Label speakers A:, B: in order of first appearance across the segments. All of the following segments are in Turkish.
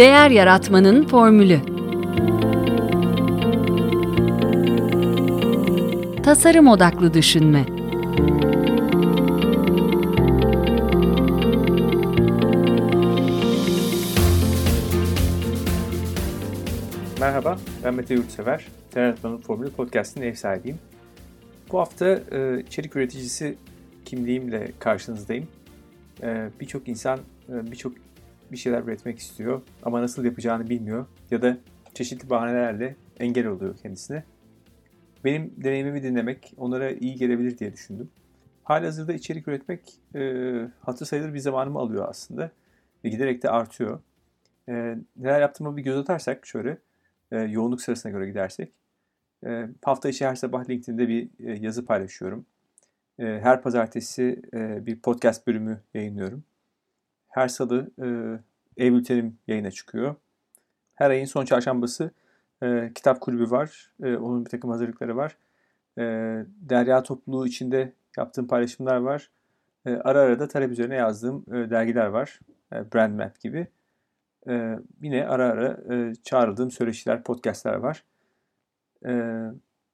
A: Değer Yaratmanın Formülü Tasarım Odaklı Düşünme
B: Merhaba, ben Mete Yurtsever. Değer Yaratmanın Formülü Podcast'ın ev sahibiyim. Bu hafta e, içerik üreticisi kimliğimle karşınızdayım. E, birçok insan e, birçok bir şeyler üretmek istiyor ama nasıl yapacağını bilmiyor ya da çeşitli bahanelerle engel oluyor kendisine. Benim deneyimimi dinlemek onlara iyi gelebilir diye düşündüm. Halihazırda içerik üretmek e, hatır sayılır bir zamanımı alıyor aslında ve giderek de artıyor. E, neler yaptığımı bir göz atarsak şöyle, e, yoğunluk sırasına göre gidersek. E, hafta içi her sabah LinkedIn'de bir e, yazı paylaşıyorum. E, her pazartesi e, bir podcast bölümü yayınlıyorum. Her salı e, ev bültenim yayına çıkıyor. Her ayın son çarşambası e, kitap kulübü var. E, onun bir takım hazırlıkları var. E, Derya topluluğu içinde yaptığım paylaşımlar var. E, ara ara da talep üzerine yazdığım e, dergiler var. E, Brand Map gibi. E, yine ara ara e, çağrıldığım söyleşiler, podcastler var. E,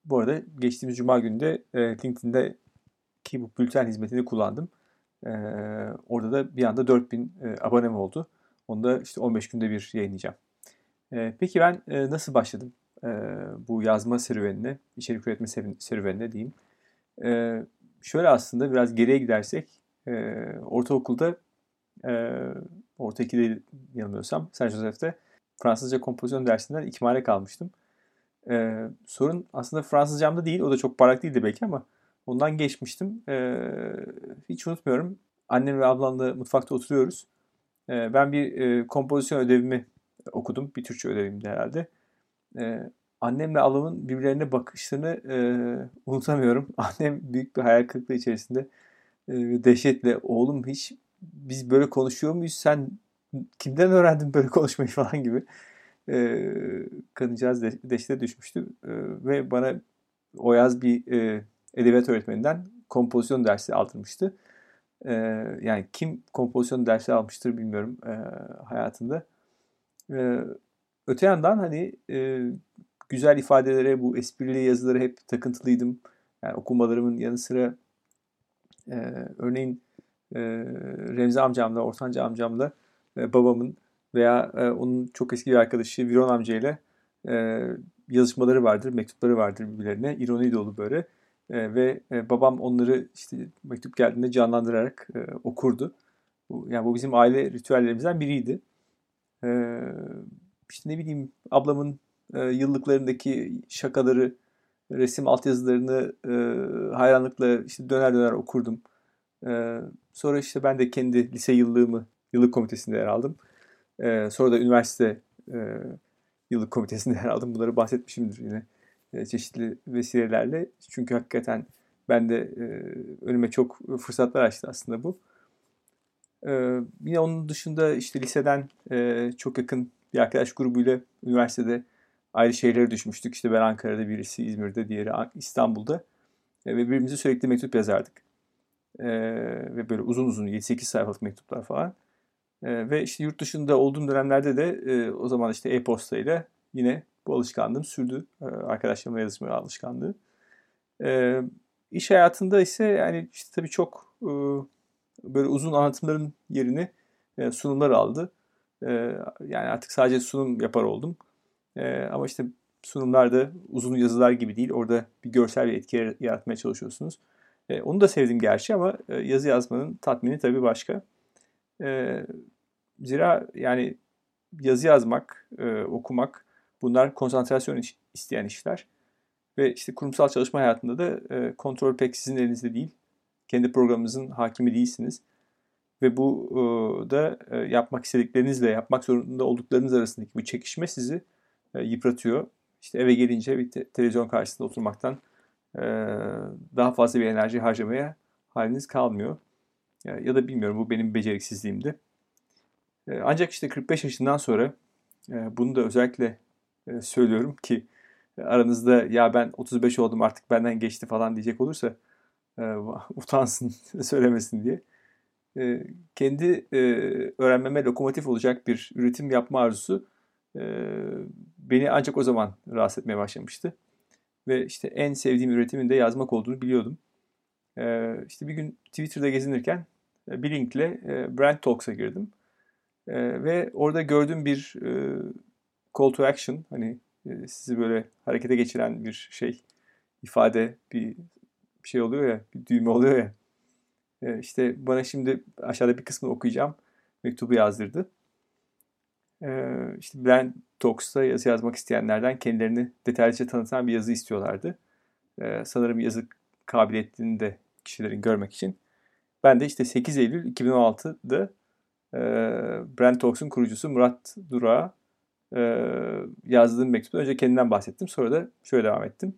B: bu arada geçtiğimiz cuma günü de e, LinkedIn'de ki bu bülten hizmetini kullandım. E, orada da bir anda 4000 e, abonem oldu. Onu da işte 15 günde bir yayınlayacağım. E, peki ben e, nasıl başladım e, bu yazma serüvenine, içerik üretme serüvenine diyeyim. E, şöyle aslında biraz geriye gidersek e, ortaokulda e, orta 2'de yanılmıyorsam Saint Joseph'te Fransızca kompozisyon dersinden ikmale kalmıştım. E, sorun aslında Fransızcamda değil. O da çok parlak değildi belki ama ondan geçmiştim. E, hiç unutmuyorum. Annem ve ablamla mutfakta oturuyoruz. E, ben bir e, kompozisyon ödevimi okudum. Bir Türkçe ödevimdi herhalde. E, annemle ablamın birbirlerine bakışlarını e, unutamıyorum. Annem büyük bir hayal kırıklığı içerisinde e, dehşetle oğlum hiç biz böyle konuşuyor muyuz? Sen kimden öğrendin böyle konuşmayı falan gibi. E, kadıncağız de, dehşete düşmüştü. E, ve bana o yaz bir e, edebiyat öğretmeninden kompozisyon dersi aldırmıştı. E, yani kim kompozisyon dersi almıştır bilmiyorum e, hayatında. E, öte yandan hani e, güzel ifadelere, bu esprili yazılara hep takıntılıydım. Yani okumalarımın yanı sıra e, örneğin e, Remzi amcamla, Ortanca amcamla e, babamın veya e, onun çok eski bir arkadaşı Viron amcayla e, yazışmaları vardır, mektupları vardır birbirlerine. İroni dolu böyle. E, ve e, babam onları işte mektup geldiğinde canlandırarak e, okurdu. Bu, yani bu bizim aile ritüellerimizden biriydi. E, işte ne bileyim ablamın e, yıllıklarındaki şakaları, resim altyazılarını e, hayranlıkla işte döner döner okurdum. E, sonra işte ben de kendi lise yıllığımı yıllık komitesinde yer aldım. E, sonra da üniversite e, yıllık komitesinde yer aldım. Bunları bahsetmişimdir yine çeşitli vesilelerle. Çünkü hakikaten ben de e, önüme çok fırsatlar açtı aslında bu. E, yine onun dışında işte liseden e, çok yakın bir arkadaş grubuyla üniversitede ayrı şehirlere düşmüştük. İşte ben Ankara'da, birisi İzmir'de, diğeri İstanbul'da. E, ve birbirimize sürekli mektup yazardık. E, ve böyle uzun uzun 7-8 sayfalık mektuplar falan. E, ve işte yurt dışında olduğum dönemlerde de e, o zaman işte e-posta ile yine bu alışkanlığım sürdü. E, arkadaşlarımla yazışma alışkanlığı. E, iş hayatında ise yani işte tabii çok e, böyle uzun anlatımların yerini e, sunumlar aldı. E, yani artık sadece sunum yapar oldum. Ama işte sunumlarda uzun yazılar gibi değil. Orada bir görsel bir etki yaratmaya çalışıyorsunuz. Onu da sevdim gerçi ama e, yazı yazmanın tatmini tabii başka. Zira yani yazı yazmak, okumak bunlar konsantrasyon isteyen işler. Ve işte kurumsal çalışma hayatında da e, kontrol pek sizin elinizde değil. Kendi programınızın hakimi değilsiniz. Ve bu e, da e, yapmak istediklerinizle yapmak zorunda olduklarınız arasındaki bu çekişme sizi e, yıpratıyor. İşte eve gelince bir te- televizyon karşısında oturmaktan e, daha fazla bir enerji harcamaya haliniz kalmıyor. Ya, ya da bilmiyorum bu benim beceriksizliğimdi. E, ancak işte 45 yaşından sonra e, bunu da özellikle e, söylüyorum ki e, aranızda ya ben 35 oldum artık benden geçti falan diyecek olursa e, utansın söylemesin diye. kendi öğrenmeme lokomotif olacak bir üretim yapma arzusu beni ancak o zaman rahatsız etmeye başlamıştı. Ve işte en sevdiğim üretimin de yazmak olduğunu biliyordum. E, işte bir gün Twitter'da gezinirken bir linkle Brand Talks'a girdim. Ve orada gördüğüm bir call to action, hani e, sizi böyle harekete geçiren bir şey, ifade, bir şey oluyor ya, bir düğme oluyor ya. E, işte bana şimdi aşağıda bir kısmını okuyacağım. Mektubu yazdırdı. E, işte Brand Talks'ta yazı yazmak isteyenlerden kendilerini detaylıca tanıtan bir yazı istiyorlardı. Sanırım yazı kabiliyetini de kişilerin görmek için. Ben de işte 8 Eylül 2016'da e, Brand Talks'un kurucusu Murat Durağa e, yazdığım mektupta önce kendimden bahsettim. Sonra da şöyle devam ettim.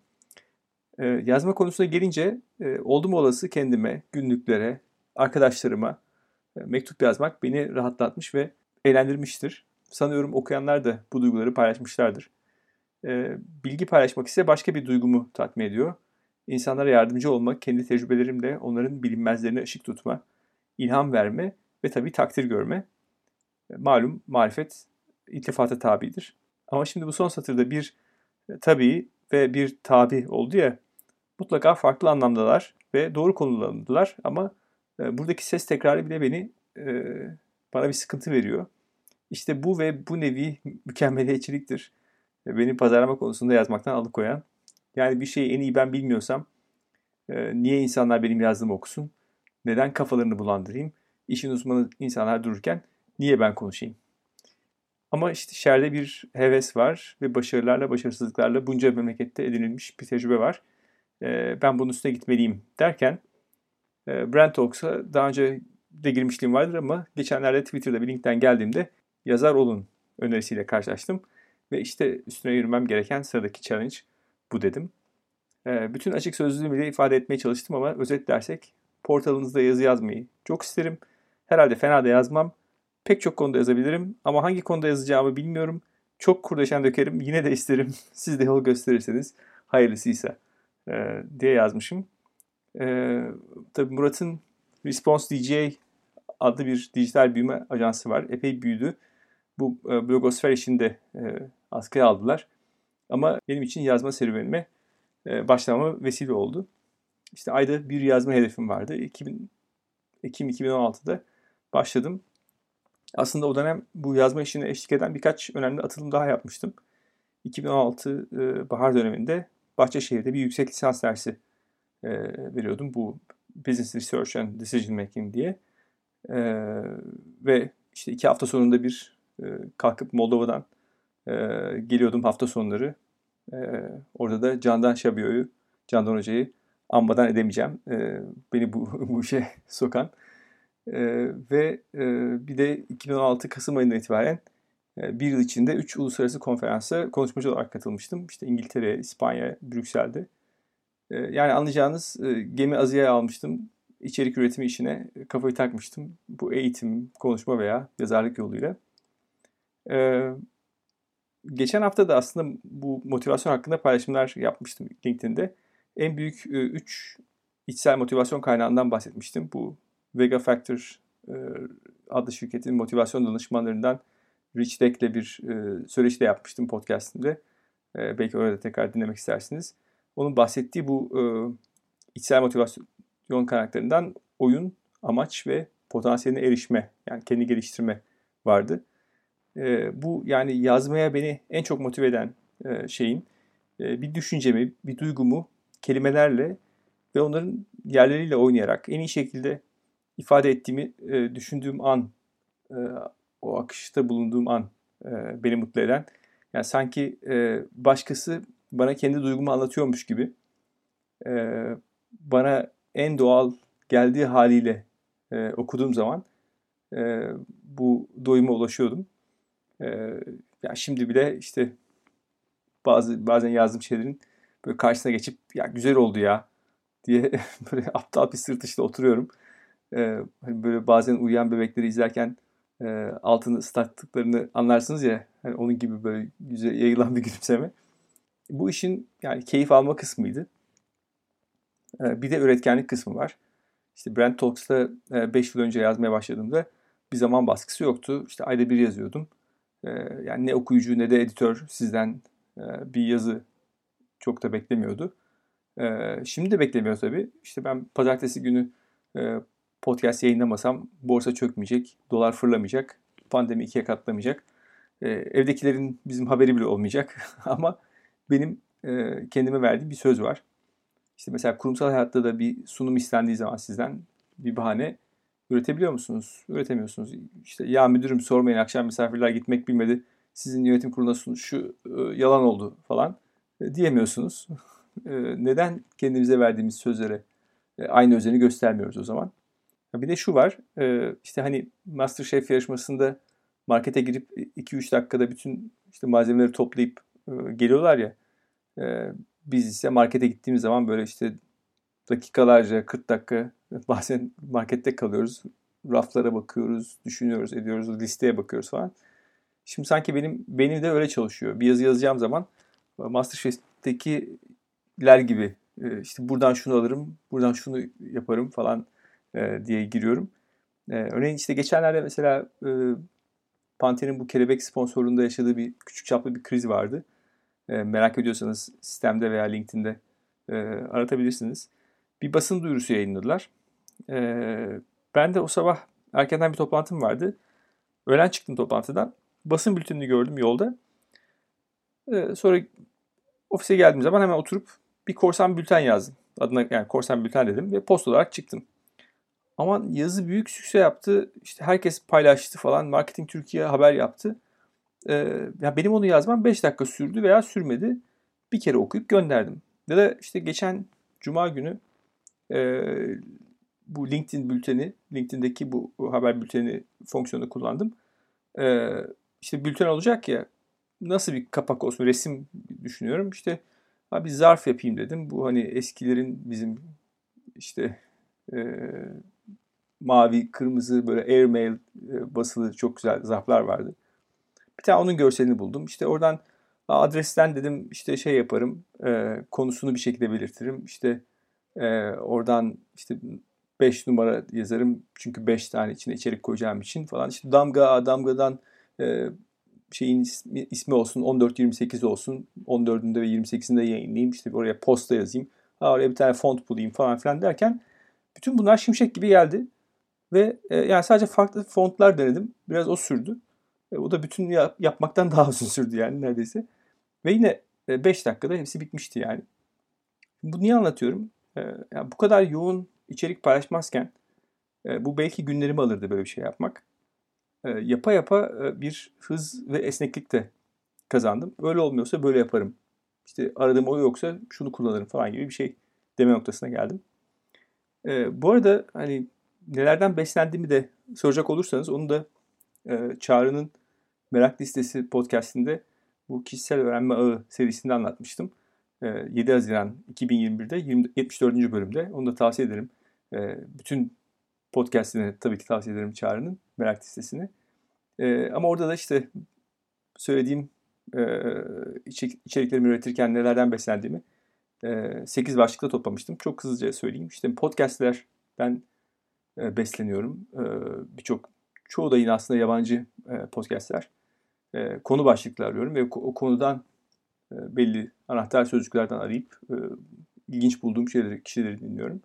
B: E, yazma konusuna gelince e, oldum olası kendime, günlüklere, arkadaşlarıma e, mektup yazmak beni rahatlatmış ve eğlendirmiştir. Sanıyorum okuyanlar da bu duyguları paylaşmışlardır. E, bilgi paylaşmak ise başka bir duygumu tatmin ediyor. İnsanlara yardımcı olmak, kendi tecrübelerimle onların bilinmezlerine ışık tutma, ilham verme ve tabii takdir görme. E, malum marifet iltifata tabidir. Ama şimdi bu son satırda bir e, tabii ve bir tabi oldu ya mutlaka farklı anlamdalar ve doğru kullanıldılar ama e, buradaki ses tekrarı bile beni e, bana bir sıkıntı veriyor. İşte bu ve bu nevi mükemmeliyetçiliktir. E, beni pazarlama konusunda yazmaktan alıkoyan. Yani bir şeyi en iyi ben bilmiyorsam e, niye insanlar benim yazdığımı okusun? Neden kafalarını bulandırayım? İşin uzmanı insanlar dururken niye ben konuşayım? Ama işte şerde bir heves var ve başarılarla başarısızlıklarla bunca memlekette edinilmiş bir tecrübe var. E, ben bunun üstüne gitmeliyim derken e, Talks'a daha önce de girmişliğim vardır ama geçenlerde Twitter'da bir linkten geldiğimde yazar olun önerisiyle karşılaştım. Ve işte üstüne yürümem gereken sıradaki challenge bu dedim. E, bütün açık sözlülüğümü ifade etmeye çalıştım ama özetlersek portalınızda yazı yazmayı çok isterim. Herhalde fena da yazmam. Pek çok konuda yazabilirim ama hangi konuda yazacağımı bilmiyorum. Çok kurdeşen dökerim yine de isterim. Siz de yol gösterirseniz hayırlısıysa e, diye yazmışım. E, tabii Murat'ın Response DJ adlı bir dijital büyüme ajansı var. Epey büyüdü. Bu e, blogosfer işinde e, askıya aldılar. Ama benim için yazma serüvenime e, başlamama vesile oldu. İşte ayda bir yazma hedefim vardı. 2000, Ekim 2016'da başladım. Aslında o dönem bu yazma işine eşlik eden birkaç önemli atılım daha yapmıştım. 2016 e, bahar döneminde Bahçeşehir'de bir yüksek lisans dersi e, veriyordum. Bu Business Research and Decision Making diye. E, ve işte iki hafta sonunda bir e, kalkıp Moldova'dan e, geliyordum hafta sonları. E, orada da Candan Şabiyo'yu, Candan Hoca'yı anmadan edemeyeceğim. E, beni bu, bu işe sokan. E, ve e, bir de 2016 Kasım ayından itibaren e, bir yıl içinde 3 uluslararası konferansa konuşmacı olarak katılmıştım. İşte İngiltere, İspanya, Brüksel'de. E, yani anlayacağınız e, gemi azıya almıştım. İçerik üretimi işine kafayı takmıştım. Bu eğitim, konuşma veya yazarlık yoluyla. Geçen hafta da aslında bu motivasyon hakkında paylaşımlar yapmıştım LinkedIn'de. En büyük 3 içsel motivasyon kaynağından bahsetmiştim. Bu Vega Factor adlı şirketin motivasyon danışmanlarından Rich Deck'le bir e, söyleşi de yapmıştım podcast'imde. E, belki orada tekrar dinlemek istersiniz. Onun bahsettiği bu e, içsel motivasyon kaynaklarından oyun, amaç ve potansiyeline erişme, yani kendi geliştirme vardı. E, bu yani yazmaya beni en çok motive eden e, şeyin e, bir düşüncemi, bir duygumu kelimelerle ve onların yerleriyle oynayarak en iyi şekilde ifade ettiğimi e, düşündüğüm an e, o akışta bulunduğum an e, beni mutlu eden. Yani sanki e, başkası bana kendi duygumu anlatıyormuş gibi e, bana en doğal geldiği haliyle e, okuduğum zaman e, bu doyuma ulaşıyordum. E, yani şimdi bile işte bazı bazen yazdığım şeylerin böyle karşısına geçip ya güzel oldu ya diye böyle aptal bir sırt işte oturuyorum. Ee, hani böyle bazen uyuyan bebekleri izlerken e, altını ıslattıklarını anlarsınız ya. Hani onun gibi böyle yüze yayılan bir gülümseme. Bu işin yani keyif alma kısmıydı. E, bir de üretkenlik kısmı var. İşte Brand Talks'ta 5 yıl önce yazmaya başladığımda bir zaman baskısı yoktu. İşte ayda bir yazıyordum. Yani ne okuyucu ne de editör sizden bir yazı çok da beklemiyordu. Şimdi de beklemiyor tabii. İşte ben pazartesi günü podcast yayınlamasam borsa çökmeyecek, dolar fırlamayacak, pandemi ikiye katlamayacak. Evdekilerin bizim haberi bile olmayacak. Ama benim kendime verdiğim bir söz var. İşte mesela kurumsal hayatta da bir sunum istendiği zaman sizden bir bahane üretebiliyor musunuz? Üretemiyorsunuz. İşte ya müdürüm sormayın akşam misafirler gitmek bilmedi. Sizin yönetim kuruluna şu e, yalan oldu falan e, diyemiyorsunuz. E, neden kendimize verdiğimiz sözlere e, aynı özeni göstermiyoruz o zaman? Bir de şu var. E, işte hani Masterchef yarışmasında markete girip 2-3 dakikada bütün işte malzemeleri toplayıp e, geliyorlar ya. E, biz ise markete gittiğimiz zaman böyle işte dakikalarca 40 dakika bazen markette kalıyoruz. Raflara bakıyoruz, düşünüyoruz, ediyoruz, listeye bakıyoruz falan. Şimdi sanki benim benim de öyle çalışıyor. Bir yazı yazacağım zaman Masterchef'tekiler gibi işte buradan şunu alırım, buradan şunu yaparım falan e, diye giriyorum. E, örneğin işte geçenlerde mesela Panther'in bu kelebek sponsorluğunda yaşadığı bir küçük çaplı bir kriz vardı. Merak ediyorsanız sistemde veya LinkedIn'de aratabilirsiniz. Bir basın duyurusu yayınladılar. Ben de o sabah erkenden bir toplantım vardı. Öğlen çıktım toplantıdan basın bültenini gördüm yolda. Ee, sonra ofise geldiğim zaman hemen oturup bir korsan bülten yazdım. Adına yani korsan bülten dedim ve post olarak çıktım. Ama yazı büyük sükse yaptı. İşte herkes paylaştı falan. Marketing Türkiye haber yaptı. Ee, yani benim onu yazmam 5 dakika sürdü veya sürmedi. Bir kere okuyup gönderdim. Ya da işte geçen cuma günü e, bu LinkedIn bülteni, LinkedIn'deki bu haber bülteni fonksiyonu kullandım. E, işte bülten olacak ya nasıl bir kapak olsun resim düşünüyorum. İşte abi zarf yapayım dedim. Bu hani eskilerin bizim işte e, mavi, kırmızı böyle airmail e, basılı çok güzel zarflar vardı. Bir tane onun görselini buldum. İşte oradan adresten dedim işte şey yaparım e, konusunu bir şekilde belirtirim. İşte e, oradan işte 5 numara yazarım çünkü 5 tane içine içerik koyacağım için falan. İşte damga damgadan e, şeyin ismi, ismi olsun 14-28 olsun 14'ünde ve 28'inde yayınlayayım işte oraya posta yazayım ha, oraya bir tane font bulayım falan filan derken bütün bunlar şimşek gibi geldi ve e, yani sadece farklı fontlar denedim biraz o sürdü e, o da bütün yap, yapmaktan daha uzun sürdü yani neredeyse ve yine 5 e, dakikada hepsi bitmişti yani bu niye anlatıyorum e, yani bu kadar yoğun içerik paylaşmazken e, bu belki günlerimi alırdı böyle bir şey yapmak e, yapa yapa e, bir hız ve esneklik de kazandım. Öyle olmuyorsa böyle yaparım. İşte aradığım o yoksa şunu kullanırım falan gibi bir şey deme noktasına geldim. E, bu arada hani nelerden beslendiğimi de soracak olursanız onu da e, Çağrı'nın Merak Listesi podcastinde bu kişisel öğrenme ağı serisinde anlatmıştım. E, 7 Haziran 2021'de 20, 74. bölümde. Onu da tavsiye ederim. E, bütün podcastini tabii ki tavsiye ederim Çağrı'nın merak listesini. E, ama orada da işte söylediğim e, içeriklerimi üretirken nelerden beslendiğimi e, 8 başlıkta toplamıştım. Çok hızlıca söyleyeyim. İşte podcastler ben e, besleniyorum. E, Birçok çoğu da yine aslında yabancı e, podcastler. E, konu başlıkları arıyorum ve o konudan e, belli anahtar sözcüklerden arayıp ilginç bulduğum şeyleri, kişileri dinliyorum.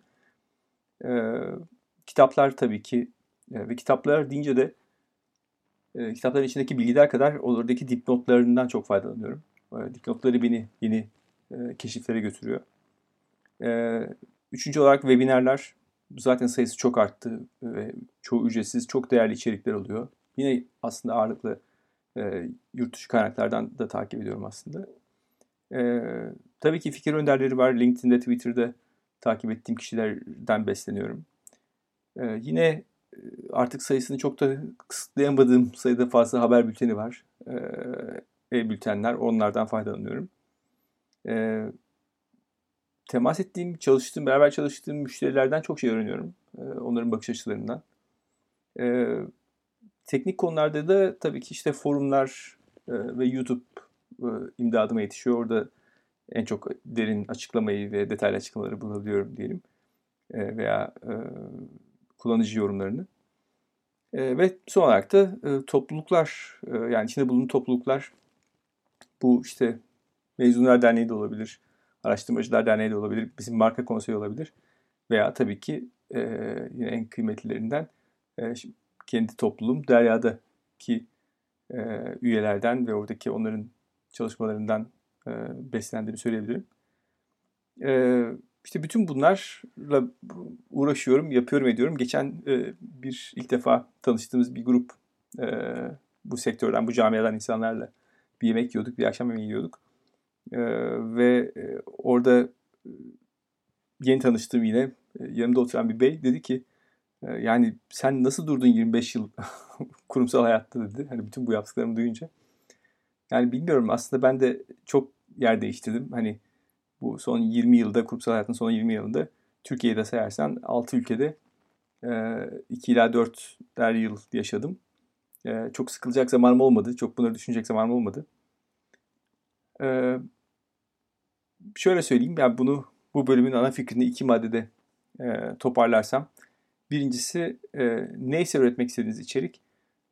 B: Kitaplar tabii ki ve kitaplar deyince de kitapların içindeki bilgiler kadar oradaki dipnotlarından çok faydalanıyorum. Dipnotları beni yeni keşiflere götürüyor. Üçüncü olarak webinarlar zaten sayısı çok arttı ve çoğu ücretsiz, çok değerli içerikler oluyor. Yine aslında ağırlıklı e, yurt dışı kaynaklardan da takip ediyorum aslında. E, tabii ki fikir önderleri var. LinkedIn'de, Twitter'da takip ettiğim kişilerden besleniyorum. E, yine artık sayısını çok da kısıtlayamadığım sayıda fazla haber bülteni var. E-bültenler, onlardan faydalanıyorum. E, temas ettiğim, çalıştığım, beraber çalıştığım müşterilerden çok şey öğreniyorum. E, onların bakış açılarından. E, teknik konularda da tabii ki işte forumlar e, ve YouTube e, imdadıma yetişiyor. Orada en çok derin açıklamayı ve detaylı açıklamaları bulabiliyorum diyelim. veya kullanıcı yorumlarını. Ve son olarak da topluluklar, yani içinde bulunduğum topluluklar, bu işte Mezunlar Derneği de olabilir, Araştırmacılar Derneği de olabilir, bizim marka konseyi olabilir. Veya tabii ki e, yine en kıymetlilerinden e, kendi topluluğum Derya'daki e, üyelerden ve oradaki onların çalışmalarından e, beslendiğimi söyleyebilirim. E, işte bütün bunlarla uğraşıyorum, yapıyorum, ediyorum. Geçen e, bir ilk defa tanıştığımız bir grup e, bu sektörden, bu camiadan insanlarla bir yemek yiyorduk, bir akşam yemeği yiyorduk. E, ve e, orada e, yeni tanıştığım yine e, yanımda oturan bir bey dedi ki e, yani sen nasıl durdun 25 yıl kurumsal hayatta dedi. Hani bütün bu yaptıklarımı duyunca. Yani bilmiyorum aslında ben de çok yer değiştirdim. Hani bu son 20 yılda, kurumsal hayatın son 20 yılında Türkiye'de sayarsan 6 ülkede 2 ila 4 der yıl yaşadım. Çok sıkılacak zamanım olmadı. Çok bunları düşünecek zamanım olmadı. Şöyle söyleyeyim. Yani bunu bu bölümün ana fikrini iki maddede toparlarsam. Birincisi neyse üretmek istediğiniz içerik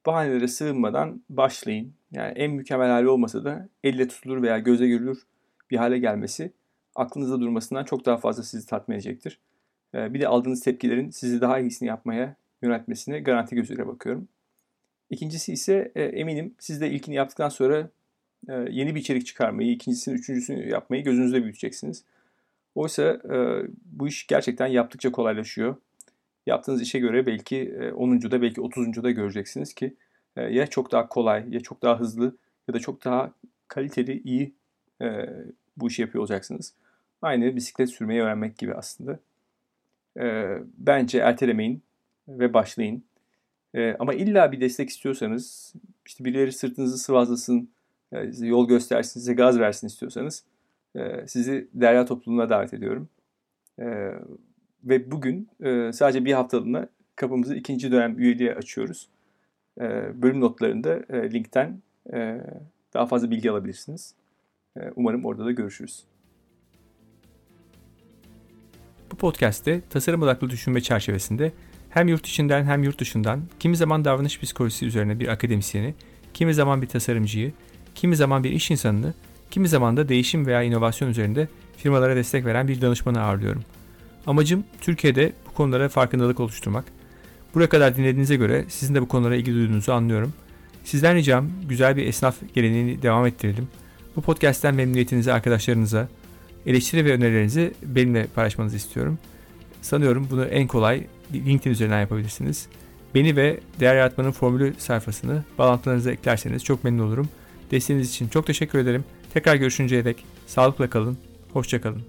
B: bahanelere sığınmadan başlayın. Yani en mükemmel hali olmasa da elle tutulur veya göze görülür bir hale gelmesi aklınızda durmasından çok daha fazla sizi tatmin edecektir. Ee, bir de aldığınız tepkilerin sizi daha iyisini yapmaya yöneltmesine garanti gözüyle bakıyorum. İkincisi ise e, eminim siz de ilkini yaptıktan sonra e, yeni bir içerik çıkarmayı, ikincisini, üçüncüsünü yapmayı gözünüzde büyüteceksiniz. Oysa e, bu iş gerçekten yaptıkça kolaylaşıyor. Yaptığınız işe göre belki 10. da belki 30. da göreceksiniz ki ya çok daha kolay ya çok daha hızlı ya da çok daha kaliteli, iyi bu işi yapıyor olacaksınız. Aynı bisiklet sürmeyi öğrenmek gibi aslında. E, bence ertelemeyin ve başlayın. E, ama illa bir destek istiyorsanız, işte birileri sırtınızı sıvazlasın, e, yol göstersin, size gaz versin istiyorsanız e, sizi Derya topluluğuna davet ediyorum. E, ve bugün e, sadece bir haftalığına kapımızı ikinci dönem üyeliğe açıyoruz. Bölüm notlarında linkten daha fazla bilgi alabilirsiniz. Umarım orada da görüşürüz.
C: Bu podcast'te tasarım odaklı düşünme çerçevesinde hem yurt içinden hem yurt dışından kimi zaman davranış psikolojisi üzerine bir akademisyeni, kimi zaman bir tasarımcıyı, kimi zaman bir iş insanını, kimi zaman da değişim veya inovasyon üzerinde firmalara destek veren bir danışmanı ağırlıyorum. Amacım Türkiye'de bu konulara farkındalık oluşturmak. Buraya kadar dinlediğinize göre sizin de bu konulara ilgi duyduğunuzu anlıyorum. Sizden ricam güzel bir esnaf geleneğini devam ettirelim. Bu podcast'ten memnuniyetinizi arkadaşlarınıza, eleştiri ve önerilerinizi benimle paylaşmanızı istiyorum. Sanıyorum bunu en kolay LinkedIn üzerinden yapabilirsiniz. Beni ve Değer Yaratmanın Formülü sayfasını bağlantılarınıza eklerseniz çok memnun olurum. Desteğiniz için çok teşekkür ederim. Tekrar görüşünceye dek sağlıkla kalın, hoşçakalın.